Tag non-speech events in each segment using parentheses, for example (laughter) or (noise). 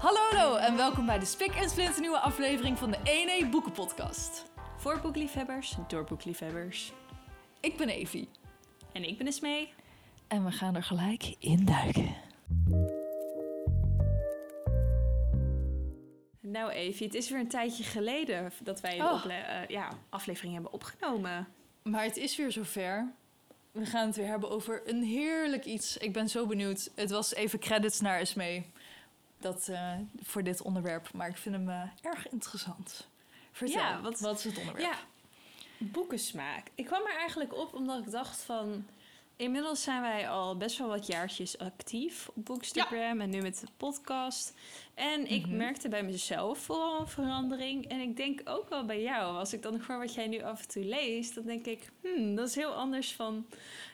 Hallo, hallo en welkom bij de Spik en Splint nieuwe aflevering van de 1E Boekenpodcast. Voor boekliefhebbers, door boekliefhebbers. Ik ben Evie En ik ben Esmee. en we gaan er gelijk in duiken. Nou Evie, het is weer een tijdje geleden dat wij Oh. ople- eh, ja, aflevering hebben opgenomen. Maar het is weer zover. We gaan het weer hebben over een heerlijk iets. Ik ben zo benieuwd. Het was even credits naar Esmee dat, eh, voor dit onderwerp, maar ik vind hem eh, erg interessant. Vertel, Ja, wat- wat is het onderwerp? Ja, boekensmaak. Ik kwam er eigenlijk op omdat ik dacht van... Inmiddels zijn wij al best wel wat jaartjes actief op Bookstagram en nu met de podcast. En ik Mhm. merkte bij mezelf vooral een verandering. En ik denk ook wel bij jou. Als ik dan hoor wat jij nu af en toe leest, dan denk ik... Hmm, dat is heel anders van,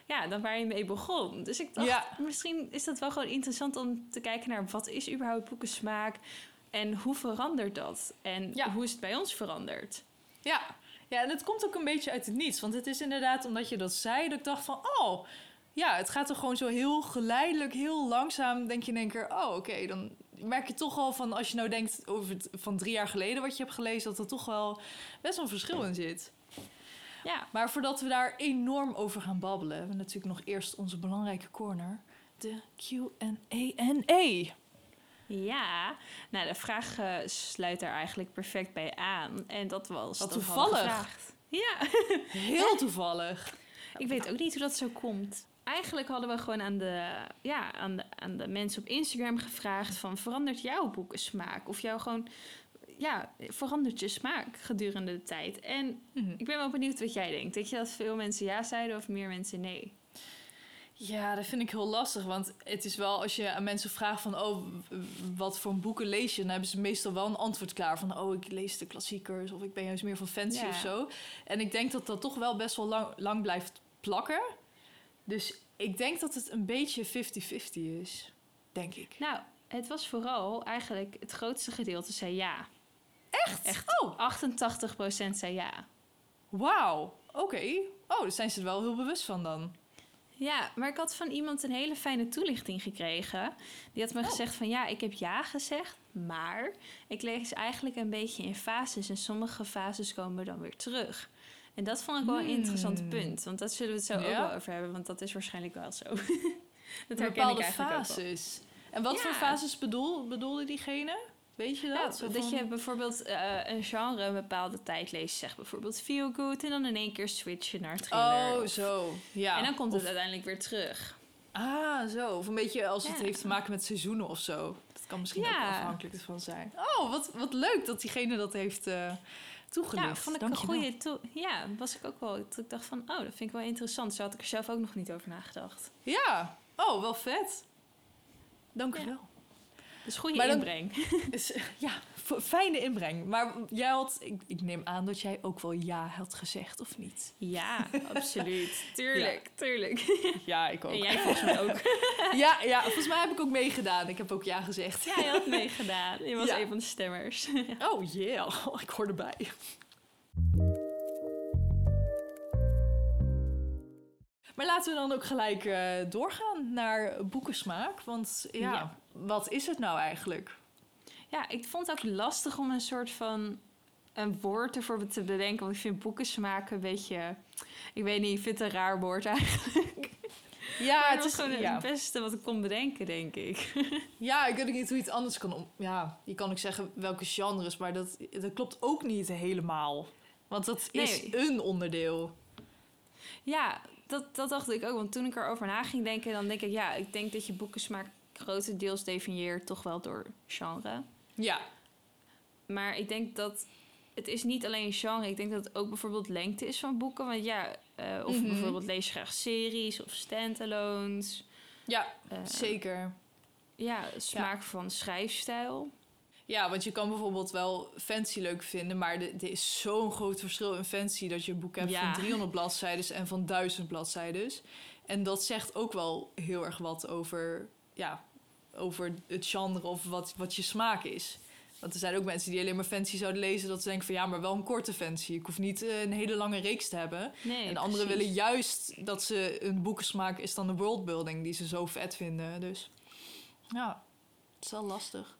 ja, dan waar je mee begon. Dus ik dacht, Ja. misschien is dat wel gewoon interessant om te kijken naar... wat is überhaupt boekensmaak en hoe verandert dat? En Ja. hoe is het bij ons veranderd? Ja. ja, en het komt ook een beetje uit het niets. Want het is inderdaad omdat je dat zei, dat ik dacht van... oh, ja, het gaat er gewoon zo heel geleidelijk, heel langzaam... denk je in één keer, oh, oké, dan merk je toch al van... als je nou denkt over het van drie jaar geleden wat je hebt gelezen... dat er toch wel best wel een verschil in zit. Ja, Maar voordat we daar enorm over gaan babbelen... hebben we natuurlijk nog eerst onze belangrijke corner... de Q&A. Ja, nou de vraag eh, sluit daar eigenlijk perfect bij aan. En dat was... Wat toevallig. Ja, Heel (laughs) toevallig. ik weet ook niet hoe dat zo komt. Eigenlijk hadden we gewoon aan de, ja, aan de, aan de mensen op Instagram gevraagd van... verandert jouw boekensmaak? Of jou gewoon... Ja, verandert je smaak gedurende de tijd? En Mhm. ik ben wel benieuwd wat jij denkt. Denk je dat veel mensen ja zeiden of meer mensen nee? Ja, dat vind ik heel lastig. Want het is wel als je aan mensen vraagt van... oh, wat voor boeken lees je? Dan hebben ze meestal wel een antwoord klaar. Van, oh, ik lees de klassiekers... of ik ben juist meer van Ja. of zo. En ik denk dat dat toch wel best wel lang, lang blijft plakken. Dus ik denk dat het een beetje 50-50 is. Denk ik. Nou, het was vooral eigenlijk het grootste gedeelte zei ja. Echt? Echt. Oh, 88% zei ja. wauw. Oké. Oh, daar zijn ze er wel heel bewust van dan. Ja, maar ik had van iemand een hele fijne toelichting gekregen. Die had me Oh. gezegd van ja, ik heb ja gezegd, maar ik lees eigenlijk een beetje in fases en sommige fases komen dan weer terug. En dat vond ik wel een Hmm. interessant punt, want dat zullen we het zo ook wel over hebben, want dat is waarschijnlijk wel zo. (laughs) dat Bepaalde fases. En wat Ja. voor fases bedoel, bedoelde diegene? Weet je dat? Ja, Zo dat van- je bijvoorbeeld eh, een genre een bepaalde tijd leest, zeg bijvoorbeeld feel good, en dan in één keer switchen naar thriller. Oh, of- zo. Ja. En dan komt Of- het uiteindelijk weer terug. Ah, zo. Of een beetje als het heeft te maken met seizoenen of zo. Dat kan misschien ook afhankelijk van zijn. Oh, wat, wat leuk dat diegene dat heeft eh toegelicht. Ja, vond ik Dankjewel. een goede toe. Ja, was ik ook wel. Dat ik dacht van, oh, dat vind ik wel interessant. Zo had ik er zelf ook nog niet over nagedacht. Ja. Oh, wel vet. Dank u Ja. wel. Dus goede Maar dan- inbreng. (laughs) Is, ja, fijne inbreng. Maar jij had, ik, ik neem aan dat jij ook wel ja had gezegd, of niet? Ja, absoluut. (laughs) Tuurlijk, tuurlijk. (laughs) Ja, ik ook. En jij volgens mij ook. Ja, ja, volgens mij heb ik ook meegedaan. Ik heb ook ja gezegd. Ja, je had meegedaan. Je was Ja. een van de stemmers. Oh yeah, ik hoor erbij. Maar laten we dan ook gelijk eh, doorgaan naar boekensmaak. Want ja, Ja. Wat is het nou eigenlijk? Ja, ik vond het ook lastig om een soort van een woord ervoor te bedenken. Want ik vind boekensmaak een beetje... Ik weet niet, ik vind het een raar woord eigenlijk. Ja, het is gewoon ja. het beste wat ik kon bedenken, denk ik. (laughs) ja, ik weet niet hoe je het anders kan om. Ja, je kan ook zeggen welke genres, maar dat, dat klopt ook niet helemaal. Want dat is Nee. een onderdeel. Ja, dat, dat dacht ik ook. Want toen ik erover na ging denken, dan denk ik... Ja, ik denk dat je boekensmaak grotendeels definieert toch wel door genre. Ja, Maar ik denk dat het is niet alleen genre. Ik denk dat het ook bijvoorbeeld lengte is van boeken. Want ja, eh, of Mhm. bijvoorbeeld lees je graag series of standalones. ja Eh, zeker. Ja, smaak van schrijfstijl. Ja, want je kan bijvoorbeeld wel fancy leuk vinden, maar er er is zo'n groot verschil in fancy dat je een boek hebt Ja. van 300 bladzijden en van 1000 bladzijden. En dat zegt ook wel heel erg wat over, ja, over het genre of wat, wat je smaak is. Want er zijn ook mensen die alleen maar fancy zouden lezen, dat ze denken van ja, maar wel een korte fancy. Ik hoef niet eh, een hele lange reeks te hebben. Nee, en anderen willen juist dat ze een boekensmaak is dan de worldbuilding die ze zo vet vinden. Dus ja, het is wel lastig.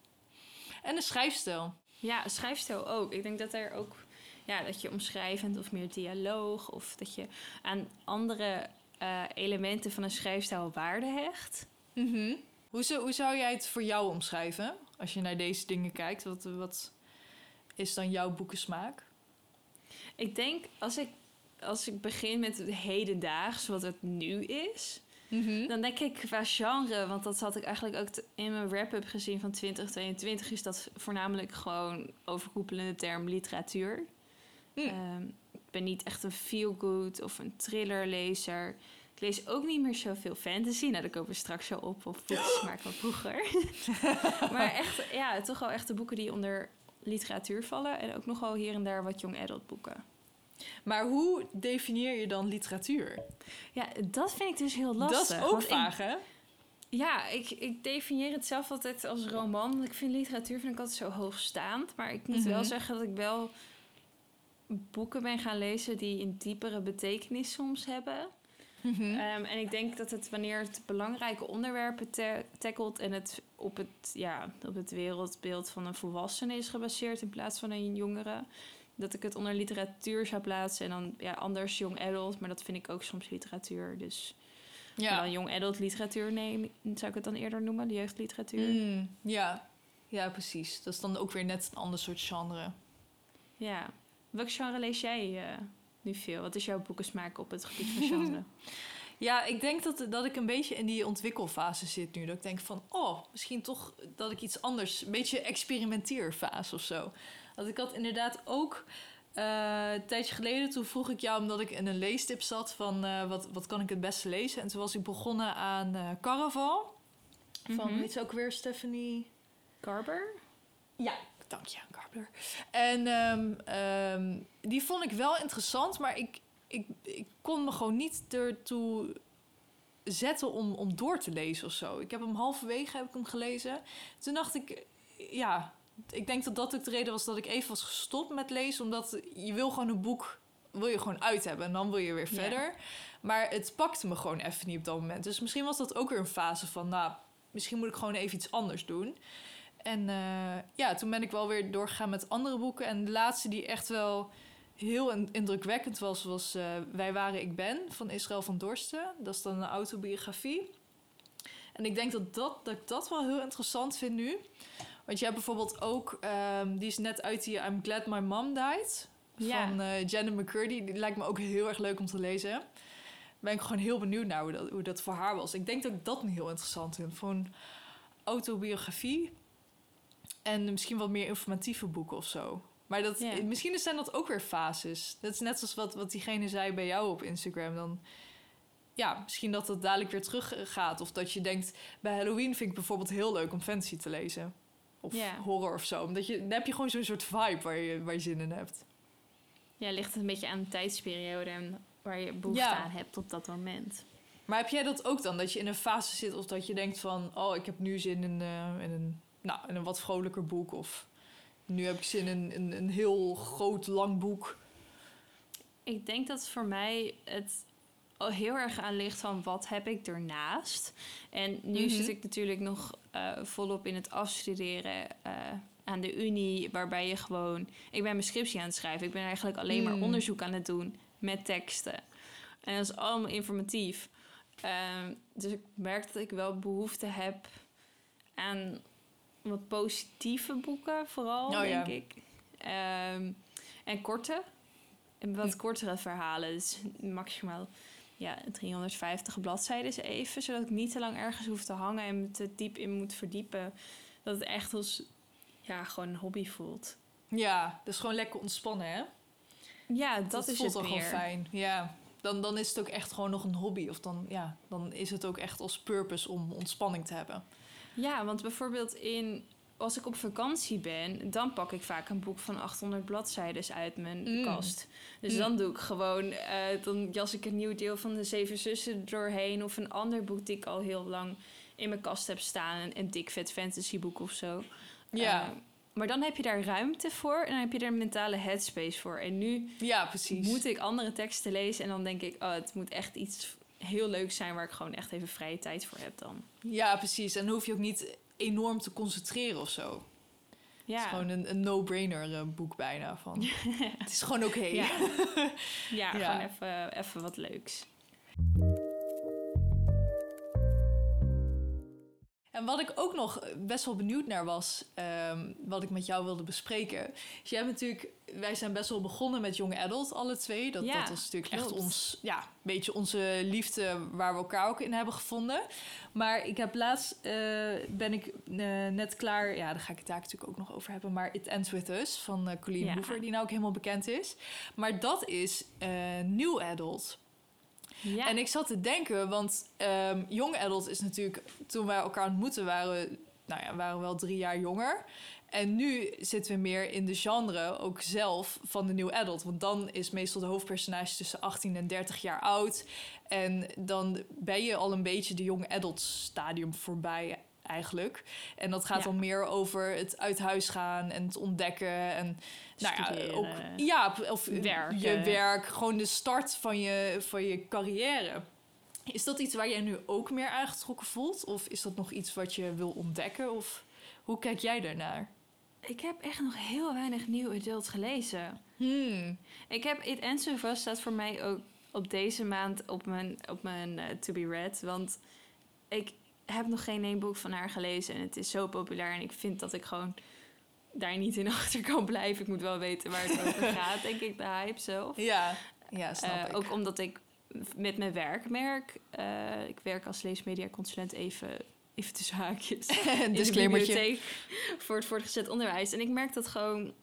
En de schrijfstijl. Ja, schrijfstijl ook. Ik denk dat er ook, ja, dat je omschrijvend of meer dialoog of dat je aan andere eh, elementen van een schrijfstijl waarde hecht. Mhm. hoe, zou, hoe zou jij het voor jou omschrijven? Als je naar deze dingen kijkt, wat, wat is dan jouw boekensmaak? Ik denk als ik, als ik begin met het hedendaags, wat het nu is, Mhm. dan denk ik qua genre, want dat had ik eigenlijk ook in mijn wrap-up gezien van 2022, is dat voornamelijk gewoon overkoepelende term literatuur. Mm. Ehm, ik ben niet echt een feel-good of een thrillerlezer. Ik lees ook niet meer zoveel fantasy. Nou, daar komen we straks zo op. Of boekensmaak (gasps) van vroeger. (laughs) maar echt, ja, toch wel echt de boeken die onder literatuur vallen. En ook nogal hier en daar wat young adult boeken. Maar hoe definieer je dan literatuur? Ja, dat vind ik dus heel lastig. dat is ook vaag, hè? ja, ik, ik definieer het zelf altijd als roman. Want ik vind literatuur vind ik altijd zo hoogstaand. Maar ik moet Mhm. wel zeggen dat ik wel boeken ben gaan lezen die een diepere betekenis soms hebben. Mhm. Ehm, en ik denk dat het wanneer het belangrijke onderwerpen ta- tackelt en het op het, ja, op het wereldbeeld van een volwassene is gebaseerd in plaats van een jongere, dat ik het onder literatuur zou plaatsen en dan ja, anders young adult, maar dat vind ik ook soms literatuur. Dus ja. dan young adult literatuur neem, zou ik het dan eerder noemen, de jeugdliteratuur. Mm, ja. ja, precies. Dat is dan ook weer net een ander soort genre. Ja. Welk genre lees jij eh, nu veel? Wat is jouw boekensmaak op het gebied van genre? (laughs) Ja, ik denk dat, dat ik een beetje in die ontwikkelfase zit nu. Dat ik denk van, oh, misschien toch dat ik iets anders... Een beetje experimenteerfase of zo. Want ik had inderdaad ook... eh, een tijdje geleden, toen vroeg ik jou... omdat ik in een leestip zat van... eh, wat, wat kan ik het beste lezen? En toen was ik begonnen aan eh Caraval. Van, weet je ook weer, Stephanie... Carver? Ja, dank je, Garbler. En ehm, ehm, die vond ik wel interessant, maar ik, ik, ik kon me gewoon niet ertoe zetten om, om door te lezen of zo. Ik heb hem halverwege heb ik hem gelezen. Toen dacht ik, ja, ik denk dat dat ook de reden was dat ik even was gestopt met lezen, omdat je wil gewoon een boek wil je gewoon uit hebben en dan wil je weer Ja. verder. Maar het pakte me gewoon even niet op dat moment. Dus misschien was dat ook weer een fase van, nou, misschien moet ik gewoon even iets anders doen. En eh, ja, toen ben ik wel weer doorgegaan met andere boeken. En de laatste die echt wel heel in- indrukwekkend was, was eh, Wij waren ik ben van Israël van Dorsten. Dat is dan een autobiografie. En ik denk dat, dat, dat ik dat wel heel interessant vind nu. Want je hebt bijvoorbeeld ook, ehm, die is net uit die I'm Glad My Mom Died. Ja. Van eh Janet McCurdy. Die lijkt me ook heel erg leuk om te lezen. Ben ik gewoon heel benieuwd naar hoe dat, hoe dat voor haar was. Ik denk dat ik dat nu heel interessant vind. Voor een autobiografie. En misschien wat meer informatieve boeken of zo. Maar dat, Ja. misschien zijn dat ook weer fases. Dat is net zoals wat, wat diegene zei bij jou op Instagram. Dan, ja, misschien dat het dadelijk weer terug gaat. Of dat je denkt, bij Halloween vind ik bijvoorbeeld heel leuk om fantasy te lezen. Of horror of zo. Omdat je, dan heb je gewoon zo'n soort vibe waar je, waar je zin in hebt. Ja, ligt het een beetje aan de tijdsperiode en waar je behoefte Ja. aan hebt op dat moment. Maar heb jij dat ook dan? Dat je in een fase zit of dat je denkt van... oh, ik heb nu zin in, eh, in, een, nou, in een wat vrolijker boek. Of nu heb ik zin in, in een heel groot, lang boek. Ik denk dat voor mij het heel erg aan ligt van wat heb ik ernaast. En nu Mhm. zit ik natuurlijk nog eh, volop in het afstuderen eh, aan de unie, waarbij je gewoon... Ik ben mijn scriptie aan het schrijven. Ik ben eigenlijk alleen maar Mm. onderzoek aan het doen met teksten. En dat is allemaal informatief. Ehm, dus ik merk dat ik wel behoefte heb aan wat positieve boeken, vooral, Oh, denk ja. ik. Ehm, en korte. En wat kortere verhalen. Dus maximaal ja, 350 bladzijden even. Zodat ik niet te lang ergens hoef te hangen en me te diep in moet verdiepen. Dat het echt als ja, gewoon een hobby voelt. Ja, dus gewoon lekker ontspannen, hè? Ja, dat, is voelt het meer. gewoon fijn. Ja, dan, dan is het ook echt gewoon nog een hobby. Of dan, ja, dan is het ook echt als purpose om ontspanning te hebben. Ja, want bijvoorbeeld in, als ik op vakantie ben, dan pak ik vaak een boek van 800 bladzijden uit mijn Mm. kast. Dus Mm. dan doe ik gewoon, eh, dan jas ik een nieuw deel van de Zeven Zussen doorheen of een ander boek die ik al heel lang in mijn kast heb staan, een, een dik vet fantasyboek of zo. Ja, Eh, maar dan heb je daar ruimte voor en dan heb je er een mentale headspace voor. En nu ja precies. moet ik andere teksten lezen en dan denk ik, oh, het moet echt iets heel leuks zijn waar ik gewoon echt even vrije tijd voor heb dan. Ja, precies. En dan hoef je ook niet enorm te concentreren of zo. Ja. Het is gewoon een, een no-brainer eh, boek bijna. Van. (laughs) het is gewoon oké. Ja. (laughs) ja, Ja. gewoon even, even wat leuks. En wat ik ook nog best wel benieuwd naar was, ehm, wat ik met jou wilde bespreken. is jij hebt natuurlijk, wij zijn best wel begonnen met Young Adult, alle twee. Dat, Ja, dat was natuurlijk echt ons, ja, een beetje onze liefde waar we elkaar ook in hebben gevonden. Maar ik heb laatst, eh, ben ik eh, net klaar, ja, daar ga ik het daar natuurlijk ook nog over hebben. Maar It Ends With Us van eh Colleen Ja. Hoover, die nou ook helemaal bekend is. Maar dat is New Adult. Ja. En ik zat te denken, want ehm Young Adult is natuurlijk... Toen wij elkaar ontmoetten waren nou ja, waren we wel drie jaar jonger. En nu zitten we meer in de genre, ook zelf, van de New Adult. Want dan is meestal de hoofdpersonage tussen 18 en 30 jaar oud. En dan ben je al een beetje de Young Adult stadium voorbij eigenlijk. En dat gaat Ja. dan meer over het uit huis gaan en het ontdekken. En nou ja, ook ja, of Werken. je werk, gewoon de start van je, van je carrière. Is dat iets waar jij nu ook meer aangetrokken voelt? Of is dat nog iets wat je wil ontdekken? Of hoe kijk jij daarnaar? Ik heb echt nog heel weinig nieuw adult gelezen. Hmm. Ik heb It Ends With Us staat voor mij ook op deze maand op mijn, op mijn eh, to be read. Want ik heb nog geen één boek van haar gelezen. En het is zo populair. En ik vind dat ik gewoon daar niet in (laughs) achter kan blijven. Ik moet wel weten waar het (laughs) over gaat, denk ik, de hype zelf. Ja, ja snap Eh, ik. ook omdat ik met mijn werk merk. eh, ik werk als leesmediaconsulent even, even tussen haakjes. Een (laughs) in de disclaimertje. voor het voortgezet onderwijs. En ik merk dat gewoon,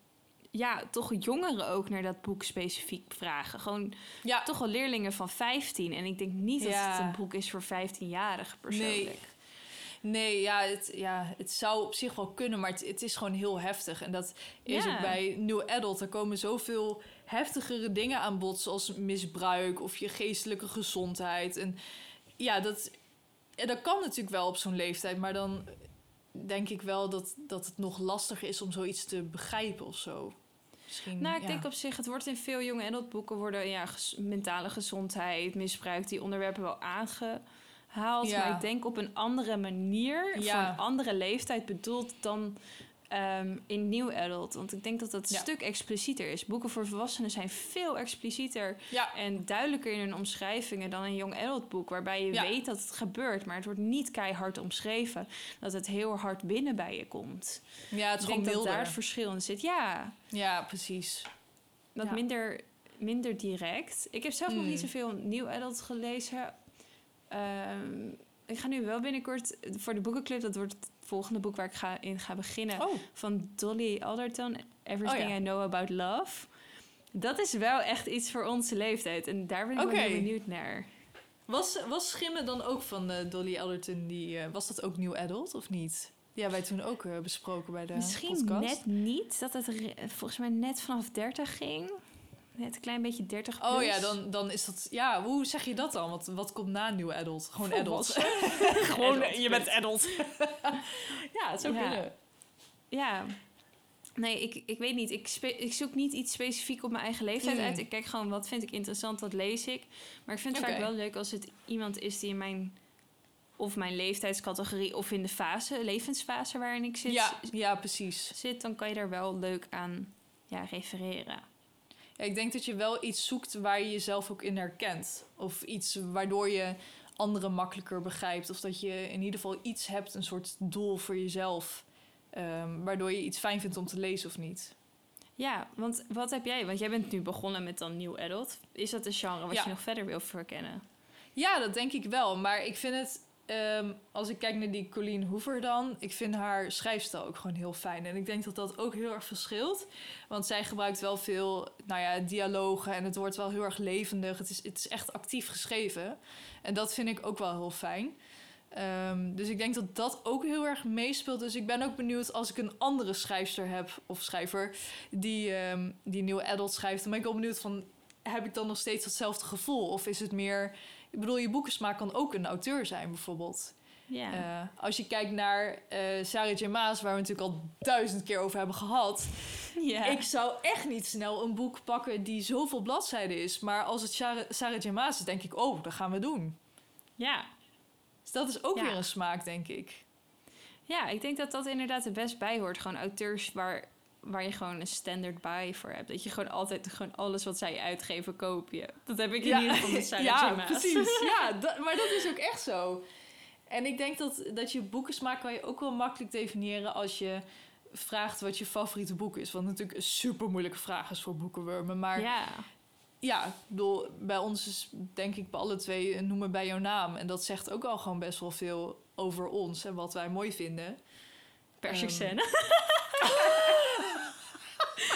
ja, toch jongeren ook naar dat boek specifiek vragen. Gewoon Ja, toch al leerlingen van 15. En ik denk niet dat het een boek is voor 15-jarigen persoonlijk. Nee, ja het, ja, het zou op zich wel kunnen, maar het, het is gewoon heel heftig. En dat is Ja. ook bij New Adult. Er komen zoveel heftigere dingen aan bod, zoals misbruik of je geestelijke gezondheid. En ja, dat, dat kan natuurlijk wel op zo'n leeftijd, maar dan denk ik wel dat, dat het nog lastiger is om zoiets te begrijpen of zo. Misschien, Nou, ik ja. denk op zich, het wordt in veel jonge adultboeken worden ja, mentale gezondheid, misbruik, die onderwerpen wel Ja. Maar ik denk op een andere manier, Ja. voor een andere leeftijd bedoeld dan ehm, in New Adult. Want ik denk dat dat een Ja. stuk explicieter is. Boeken voor volwassenen zijn veel explicieter Ja, en duidelijker in hun omschrijvingen dan een young adult boek. Waarbij je weet dat het gebeurt, maar het wordt niet keihard omschreven. Dat het heel hard binnen bij je komt. ja, het is ik dat daar het verschil in zit. Ja, Ja, precies. wat Ja. minder, minder direct. Ik heb zelf nog niet zoveel nieuw adult gelezen. Ehm, ik ga nu wel binnenkort voor de boekenclub. Dat wordt het volgende boek waar ik ga, in ga beginnen. Oh, Van Dolly Alderton. Everything Oh ja. I Know About Love. Dat is wel echt iets voor onze leeftijd. En daar ben ik wel heel benieuwd naar. Was, was Schimmen dan ook van eh, Dolly Alderton? Die, eh, was dat ook New Adult of niet? Hebben wij toen ook eh, besproken bij de Misschien podcast. net niet. Dat het volgens mij net vanaf 30 ging. Net een klein beetje 30 plus. Oh ja, dan, dan is dat... Ja, hoe zeg je dat dan? Wat, wat komt na New Adult? Gewoon adult. Volwassen. (laughs) Gewoon, Adult, je bent adult. (laughs) ja, het zou Ja. kunnen. Ja. Nee, ik, ik weet niet. Ik, ik zoek niet iets specifiek op mijn eigen leeftijd Mm. uit. Ik kijk gewoon, wat vind ik interessant, dat lees ik. Maar ik vind het vaak wel leuk als het iemand is die in mijn... Of mijn leeftijdscategorie of in de fase, levensfase waarin ik zit, Ja, ja, precies. zit... dan kan je daar wel leuk aan ja, refereren. Ja, ik denk dat je wel iets zoekt waar je jezelf ook in herkent. Of iets waardoor je anderen makkelijker begrijpt. Of dat je in ieder geval iets hebt, een soort doel voor jezelf. ehm, waardoor je iets fijn vindt om te lezen of niet. Ja, want wat heb jij? Want jij bent nu begonnen met dan New Adult. Is dat een genre wat Ja. je nog verder wil verkennen? Ja, dat denk ik wel. Maar ik vind het, ehm, als ik kijk naar die Colleen Hoover dan, ik vind haar schrijfstijl ook gewoon heel fijn. En ik denk dat dat ook heel erg verschilt. Want zij gebruikt wel veel, nou ja, dialogen en het wordt wel heel erg levendig. Het is, het is echt actief geschreven. En dat vind ik ook wel heel fijn. Ehm, dus ik denk dat dat ook heel erg meespeelt. Dus ik ben ook benieuwd als ik een andere schrijfster heb, of schrijver, die, ehm, die New Adult schrijft. Dan ben ik wel benieuwd van, heb ik dan nog steeds hetzelfde gevoel? Of is het meer... Ik bedoel, je boekensmaak kan ook een auteur zijn, bijvoorbeeld. Ja. Eh, als je kijkt naar eh Sarah J. Maas, waar we natuurlijk al duizend keer over hebben gehad. ja. Ik zou echt niet snel een boek pakken die zoveel bladzijden is. Maar als het Sarah, Sarah J. Maas is, denk ik, oh, dat gaan we doen. ja. Dus dat is ook Ja. weer een smaak, denk ik. Ja, ik denk dat dat inderdaad er best bij hoort. Gewoon auteurs waar, waar je gewoon een standard buy voor hebt. Dat je gewoon altijd gewoon alles wat zij uitgeven, koop je. Dat heb ik in ieder geval met Sarah (laughs) ja, precies. (laughs) Ja, dat- maar dat is ook echt zo. En ik denk dat, dat je boekensmaak kan je ook wel makkelijk definiëren als je vraagt wat je favoriete boek is. Wat natuurlijk een super moeilijke vraag is voor boekenwormen. Maar ja, Ja, ik bedoel, bij ons is denk ik bij alle twee noemen bij jouw naam. En dat zegt ook al gewoon best wel veel over ons en wat wij mooi vinden. persicenne. (laughs)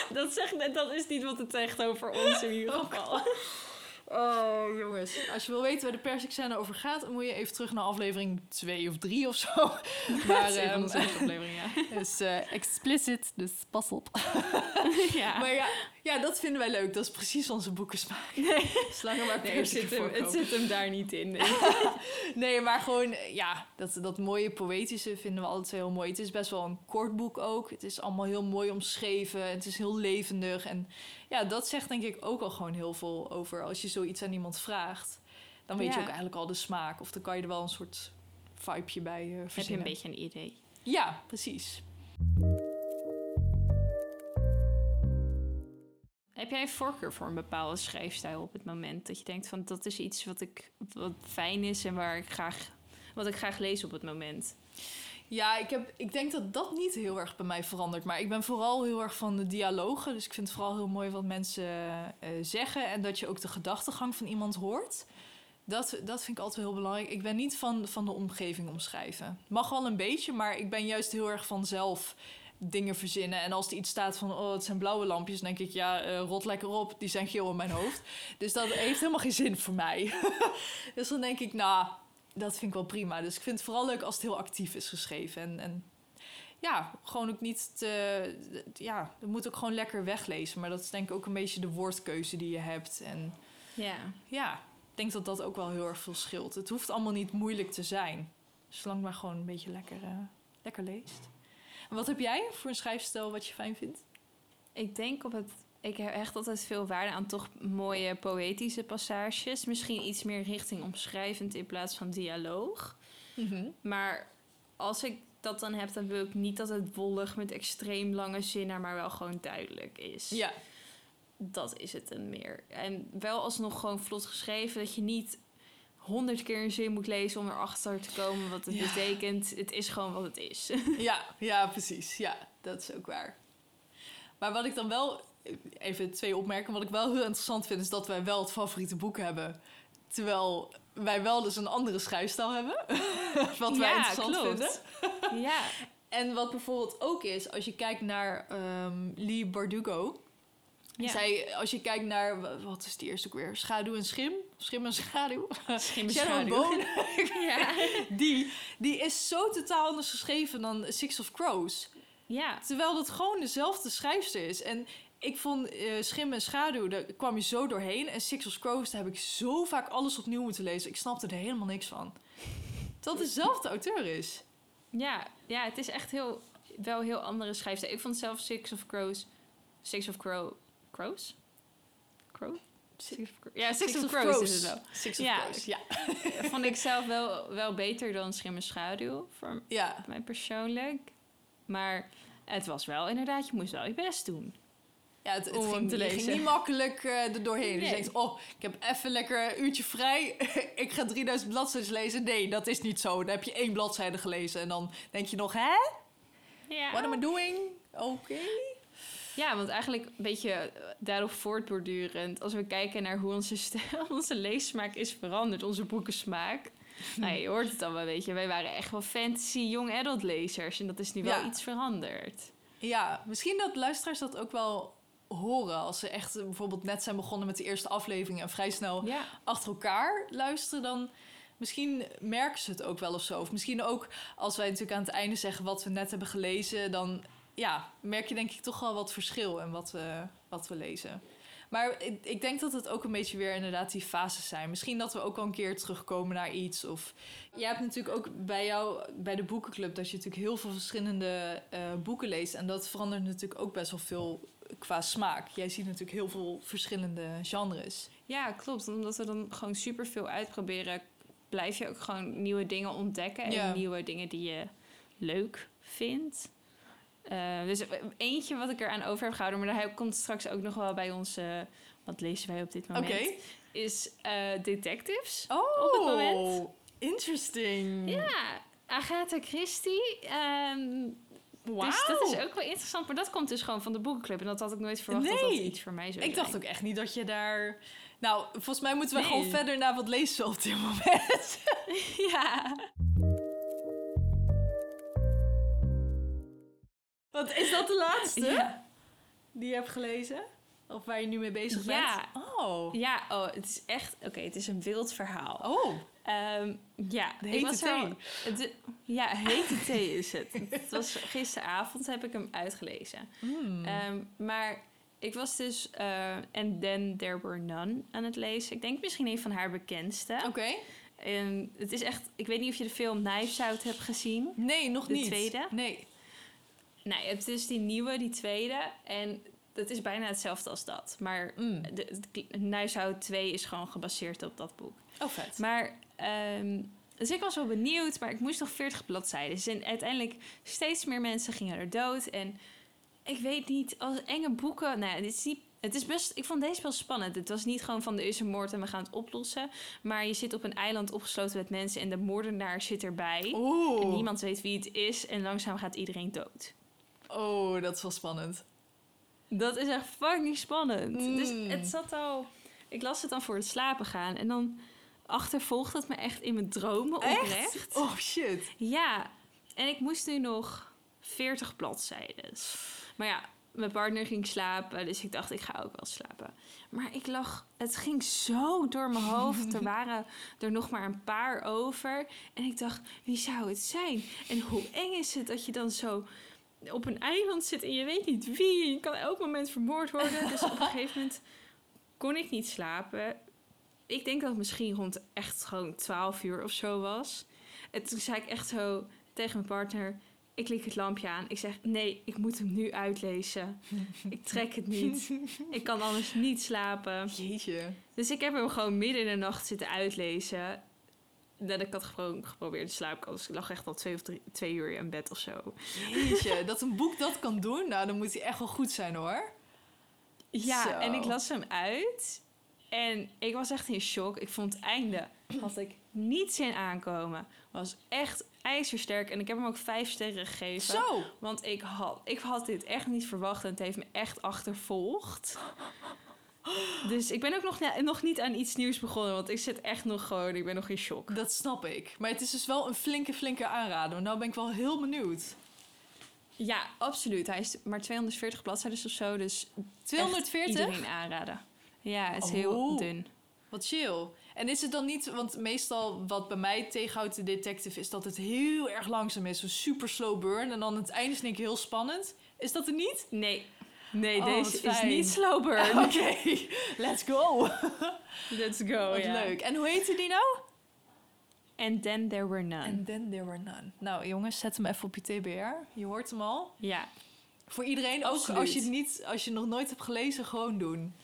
(laughs) dat, zegt, net- dat is niet wat het zegt over ons in ieder geval. Oh, jongens. Als je wil weten waar de persicenne over gaat, dan moet je even terug naar aflevering 2 of 3 of zo. (laughs) Maar Dat van ehm, onze afleveringen, ja. (laughs) is eh, explicit, dus pas op. ja. Maar ja, ja, dat vinden wij leuk. Dat is precies onze boekensmaak. nee, (laughs) Zolang er maar nee het, zit hem, het zit hem daar niet in. (laughs) (laughs) Nee, maar gewoon, ja, dat, dat mooie poëtische vinden we twee heel mooi. Het is best wel een kort boek ook. Het is allemaal heel mooi omschreven. Het is heel levendig. En ja, dat zegt denk ik ook al gewoon heel veel over als je zoiets aan iemand vraagt. Dan weet je ook eigenlijk al de smaak. Of dan kan je er wel een soort vibeje bij eh Heb je een verzinnen. beetje een idee? Ja, precies. Heb jij een voorkeur voor een bepaalde schrijfstijl op het moment? Dat je denkt van dat is iets wat, ik, wat fijn is en waar ik graag, wat ik graag lees op het moment. Ja, ik, heb, ik denk dat dat niet heel erg bij mij verandert. Maar ik ben vooral heel erg van de dialogen. Dus ik vind het vooral heel mooi wat mensen eh, zeggen. En dat je ook de gedachtegang van iemand hoort. Dat, dat vind ik altijd heel belangrijk. Ik ben niet van, van de omgeving omschrijven. Mag wel een beetje, maar ik ben juist heel erg van zelf dingen verzinnen. En als er iets staat van, oh, het zijn blauwe lampjes... dan denk ik, ja, eh, rot lekker op. Die zijn geel in mijn hoofd. (laughs) Dus dat heeft helemaal geen zin voor mij. (laughs) dus dan denk ik, nou, dat vind ik wel prima. Dus ik vind het vooral leuk als het heel actief is geschreven. En, en ja, gewoon ook niet te... Ja, het moet ook gewoon lekker weglezen. Maar dat is denk ik ook een beetje de woordkeuze die je hebt. En Ja. ja, ik denk dat dat ook wel heel erg veel scheelt. Het hoeft allemaal niet moeilijk te zijn. Zolang maar gewoon een beetje lekker, eh, lekker leest. Wat heb jij voor een schrijfstijl wat je fijn vindt? Ik denk op het. Ik heb echt altijd veel waarde aan toch mooie poëtische passages. Misschien iets meer richting omschrijvend in plaats van dialoog. Maar als ik dat dan heb, dan wil ik niet dat het wollig met extreem lange zinnen, maar wel gewoon duidelijk is. Ja, Dat is het dan meer. En wel alsnog gewoon vlot geschreven, dat je niet honderd keer een zin moet lezen om erachter te komen wat het Ja. betekent. Het is gewoon wat het is. (laughs) ja, ja, precies. Ja, dat is ook waar. Maar wat ik dan wel, even twee opmerken, wat ik wel heel interessant vind, is dat wij wel het favoriete boek hebben. Terwijl wij wel dus een andere schrijfstijl hebben. (laughs) wat wij Ja, interessant klopt. vinden. ja, (laughs) En wat bijvoorbeeld ook is, als je kijkt naar ehm, Lee Bardugo. Ja. Zij, als je kijkt naar, wa- wat is die eerste ook weer? Schaduw en schim? Schim en schaduw? Schim en schaduw. (laughs) Ja. Die, die is zo totaal anders geschreven dan Six of Crows. ja. Terwijl dat gewoon dezelfde schrijfster is. En ik vond eh, Schim en Schaduw, daar kwam je zo doorheen. En Six of Crows, daar heb ik zo vaak alles opnieuw moeten lezen. Ik snapte er helemaal niks van. Het dezelfde auteur is. Ja, ja, het is echt heel, wel heel andere schrijfstijl. Ik vond zelf Six of Crows... Six of Crow... Crows? Crow? Six of Crows. Ja, Six, of, Crows, is het wel. Six of Ja. Crows, ja. (laughs) vond ik zelf wel, wel beter dan Schim en Schaduw. Voor Ja, mij persoonlijk. Maar het was wel inderdaad, je moest wel je best doen. ja het, het Om ging, te je ging lezen. niet makkelijk eh er doorheen. Dus je denkt, oh, ik heb even lekker een uurtje vrij. (laughs) ik ga 3000 bladzijden lezen. Nee, dat is niet zo. Dan heb je één bladzijde gelezen. En dan denk je nog, hè? Ja. What am I doing? Oké. Ja, want eigenlijk een beetje eh, daarop voortbordurend. Als we kijken naar hoe onze, stijl, (laughs) onze leessmaak is veranderd, onze boekensmaak. Nou, je hoort het al wel, weet je. Wij waren echt wel fantasy young adult lezers. En dat is nu wel Ja. iets veranderd. Ja, misschien dat luisteraars dat ook wel horen. Als ze echt eh, bijvoorbeeld net zijn begonnen met de eerste aflevering... en vrij snel Ja. achter elkaar luisteren... dan misschien merken ze het ook wel of zo. Of misschien ook als wij natuurlijk aan het einde zeggen... wat we net hebben gelezen... dan ja, merk je denk ik toch wel wat verschil in wat we, wat we lezen. Maar ik, ik denk dat het ook een beetje weer inderdaad die fases zijn. Misschien dat we ook wel een keer terugkomen naar iets. Of jij hebt natuurlijk ook bij jou, bij de boekenclub, dat je natuurlijk heel veel verschillende eh, boeken leest. En dat verandert natuurlijk ook best wel veel qua smaak. Jij ziet natuurlijk heel veel verschillende genres. ja, klopt. Omdat we dan gewoon superveel uitproberen... blijf je ook gewoon nieuwe dingen ontdekken. En Ja. nieuwe dingen die je leuk vind. Eh, dus eentje wat ik eraan over heb gehouden, maar daar komt straks ook nog wel bij ons. eh, wat lezen wij op dit moment? Is eh, detectives. Oh, Op het moment. interesting. Ja, Agatha Christie. ehm, Wauw. Dus dat is ook wel interessant. Maar dat komt dus gewoon van de boekenclub. En dat had ik nooit verwacht dat dat Nee. iets voor mij zou Ik dacht zijn. ook echt niet dat je daar... Nou, volgens mij moeten we Nee. gewoon verder naar wat lezen we op dit moment. (laughs) (laughs) Ja. Wat is dat de laatste Ja. die je hebt gelezen? Of waar je nu mee bezig Ja. bent? Oh. Ja, oh, het is echt... Oké, het is een wild verhaal. Oh. Ehm, ja, De ik hete was thee. Het, ja, hete thee is het. Het was gisteravond heb ik hem uitgelezen. Hmm. Ehm, maar ik was dus eh And Then There Were None aan het lezen. Ik denk misschien een van haar bekendste. Oké. En het is echt... Ik weet niet of je de film Knives Out hebt gezien. Nee, nog De niet. tweede? Nee. Nee, het is die nieuwe, die tweede. En het is bijna hetzelfde als dat. Maar Mm. de, de, Knives Out 2 is gewoon gebaseerd op dat boek. Oh, vet. Maar, ehm, dus ik was wel benieuwd, maar ik moest nog 40 bladzijden. Dus en uiteindelijk steeds meer mensen gingen er dood. En ik weet niet, als enge boeken... Nou, ja, dit is niet, het is best, ik vond deze wel spannend. Het was niet gewoon van er is een moord en we gaan het oplossen. Maar je zit op een eiland opgesloten met mensen en de moordenaar zit erbij. Oeh. En niemand weet wie het is en langzaam gaat iedereen dood. Oh, dat is wel spannend. Dat is echt fucking spannend. Dus Mm. het zat al... Ik las het dan voor het slapen gaan. En dan achtervolgt het me echt in mijn dromen oprecht. Oh, shit. Ja. En ik moest nu nog 40 bladzijden. Maar ja, mijn partner ging slapen. Dus ik dacht, ik ga ook wel slapen. Maar ik lag... Het ging zo door mijn hoofd. Er (laughs) waren er nog maar een paar over. En ik dacht, wie zou het zijn? En hoe eng is het dat je dan zo op een eiland zit en je weet niet wie. Je kan elk moment vermoord worden. Dus op een (laughs) gegeven moment kon ik niet slapen. Ik denk dat het misschien rond echt gewoon 12 uur of zo was. En toen zei ik echt zo tegen mijn partner... Ik lik het lampje aan. Ik zeg, nee, ik moet hem nu uitlezen. (laughs) Ik trek het niet. Ik kan anders niet slapen. Jeetje. Dus ik heb hem gewoon midden in de nacht zitten uitlezen. Dat ik had gewoon geprobeerd te slapen. Ik lag echt al twee of drie, twee uur in bed of zo. Jeetje. (laughs) dat een boek dat kan doen, nou, dan moet hij echt wel goed zijn, hoor. Ja, Zo. en ik las hem uit. En ik was echt in shock. Ik vond het einde, had ik niets in aankomen. Was echt ijzersterk. En ik heb hem ook vijf sterren gegeven. Zo. Want ik had, ik had dit echt niet verwacht. En het heeft me echt achtervolgd. Dus ik ben ook nog, nog niet aan iets nieuws begonnen. Want ik zit echt nog gewoon... Ik ben nog in shock. Dat snap ik. Maar het is dus wel een flinke, flinke aanrader. Nou ben ik wel heel benieuwd. Ja, absoluut. Hij is maar 240 bladzijden of zo. Dus echt 240? iedereen aanraden. Ja, het is Oh. heel dun. Wat chill. En is het dan niet, want meestal wat bij mij tegenhoudt de detective is dat het heel erg langzaam is. Een super slow burn. En dan het einde is denk ik heel spannend. Is dat er niet? Nee. Nee, Oh, deze is niet slow burn. (laughs) Oké, let's go. Let's go, Wat ja. leuk. En hoe heette die nou? And then there were none. And then there were none. Nou jongens, zet hem even op je TBR. Je hoort hem al. Ja. Voor iedereen, ook Absoluut. als je het niet, als je nog nooit hebt gelezen, gewoon doen.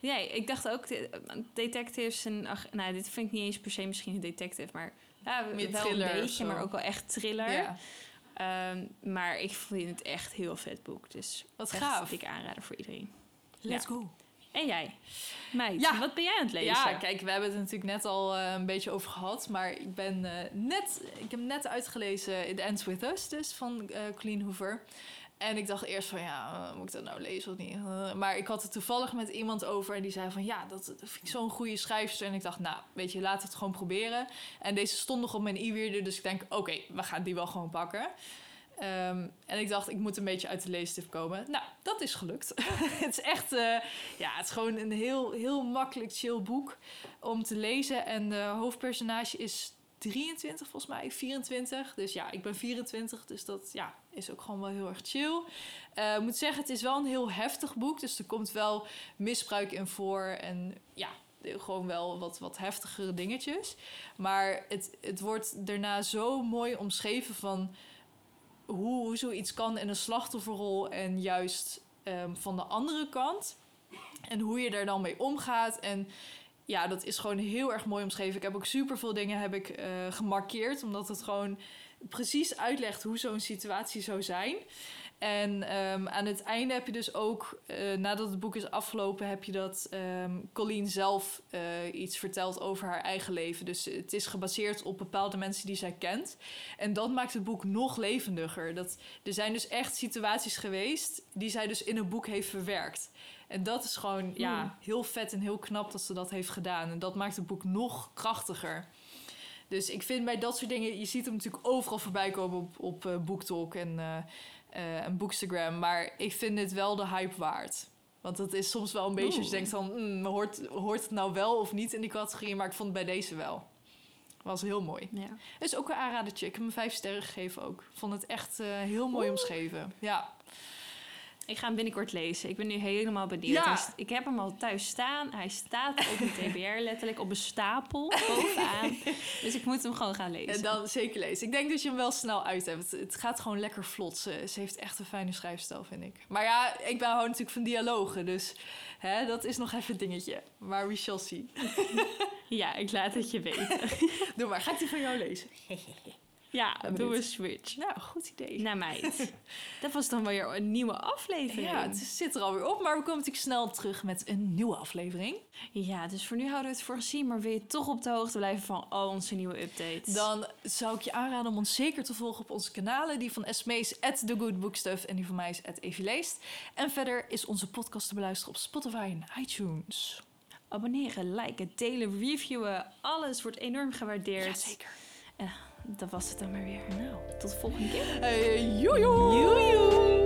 Ja, ik dacht ook, de- detectives en... Ach, nou, dit vind ik niet eens per se misschien een detective, maar... Ja, wel een beetje, maar ook wel echt thriller. Ja. Ehm, maar ik vind het echt heel vet boek. Dus Wat echt gaaf. dik aanraden voor iedereen. Let's Ja. go. En jij? Meid, Ja. wat ben jij aan het lezen? Ja, kijk, we hebben het natuurlijk net al eh, een beetje over gehad. Maar ik ben eh, net, ik heb net uitgelezen The Ends With Us, dus van eh Colleen Hoover. En ik dacht eerst van, ja, eh, moet ik dat nou lezen of niet? Eh, maar ik had het toevallig met iemand over en die zei van, ja, dat, vind ik zo'n goede schrijfster. En ik dacht, nou, weet je, laat het gewoon proberen. En deze stond nog op mijn e-reader, dus ik denk, oké, we gaan die wel gewoon pakken. Ehm, en ik dacht, ik moet een beetje uit de leestift komen. Nou, dat is gelukt. (laughs) het is echt, eh, ja, het is gewoon een heel, heel makkelijk chill boek om te lezen. En de hoofdpersonage is 23 volgens mij, 24. Dus ja, ik ben 24, dus dat ja, is ook gewoon wel heel erg chill. Ik moet zeggen, het is wel een heel heftig boek. Dus er komt wel misbruik in voor en ja, gewoon wel wat, wat heftigere dingetjes. Maar het, het wordt daarna zo mooi omschreven van hoe, hoe zoiets kan in een slachtofferrol en juist ehm, van de andere kant. En hoe je daar dan mee omgaat. En ja, dat is gewoon heel erg mooi omschreven. Ik heb ook super veel dingen heb ik, eh, gemarkeerd, omdat het gewoon precies uitlegt hoe zo'n situatie zou zijn. En ehm, aan het einde heb je dus ook, eh, nadat het boek is afgelopen, heb je dat ehm, Colleen zelf eh, iets vertelt over haar eigen leven. Dus het is gebaseerd op bepaalde mensen die zij kent. En dat maakt het boek nog levendiger. Dat, er zijn dus echt situaties geweest die zij dus in een boek heeft verwerkt. En dat is gewoon ja, Hmm. heel vet en heel knap dat ze dat heeft gedaan. En dat maakt het boek nog krachtiger. Dus ik vind bij dat soort dingen, je ziet hem natuurlijk overal voorbij komen op, op eh, BookTalk en, eh, en Bookstagram. Maar ik vind het wel de hype waard. Want dat is soms wel een beetje, als je denkt van, mm, hoort, hoort het nou wel of niet in die categorie? Maar ik vond het bij deze wel. Was heel mooi. Ja. Is ook een aanradertje. Ik heb hem vijf sterren gegeven ook. Vond het echt eh, heel mooi omschreven. Ja. Ik ga hem binnenkort lezen. Ik ben nu helemaal benieuwd. Ja. Hij Ik heb hem al thuis staan. Hij staat op een (laughs) TBR letterlijk op een stapel bovenaan. (laughs) dus ik moet hem gewoon gaan lezen. En dan zeker lezen. Ik denk dat je hem wel snel uit hebt. Het gaat gewoon lekker vlot. Ze, ze heeft echt een fijne schrijfstijl, vind ik. Maar ja, ik ben hou natuurlijk van dialogen. Dus hè, dat is nog even een dingetje. Maar we shall see. (laughs) Ja, ik laat het je weten. Doe maar. Ga ik die van jou lezen? Ja, doe een switch. Nou, goed idee. Naar meid. (laughs) Dat was dan weer een nieuwe aflevering. Ja, het zit er alweer op. Maar we komen natuurlijk snel terug met een nieuwe aflevering. Ja, dus voor nu houden we het voor gezien. Maar wil je toch op de hoogte blijven van al onze nieuwe updates? Dan zou ik je aanraden om ons zeker te volgen op onze kanalen. Die van Esme is at The Good Book Stuff en die van mij is at Evie Leest. En verder is onze podcast te beluisteren op Spotify en iTunes. Abonneren, liken, delen, reviewen. Alles wordt enorm gewaardeerd. Jazeker. Dat was het dan maar weer. Nou, tot de volgende keer. Hey, joejoe! Joejoe!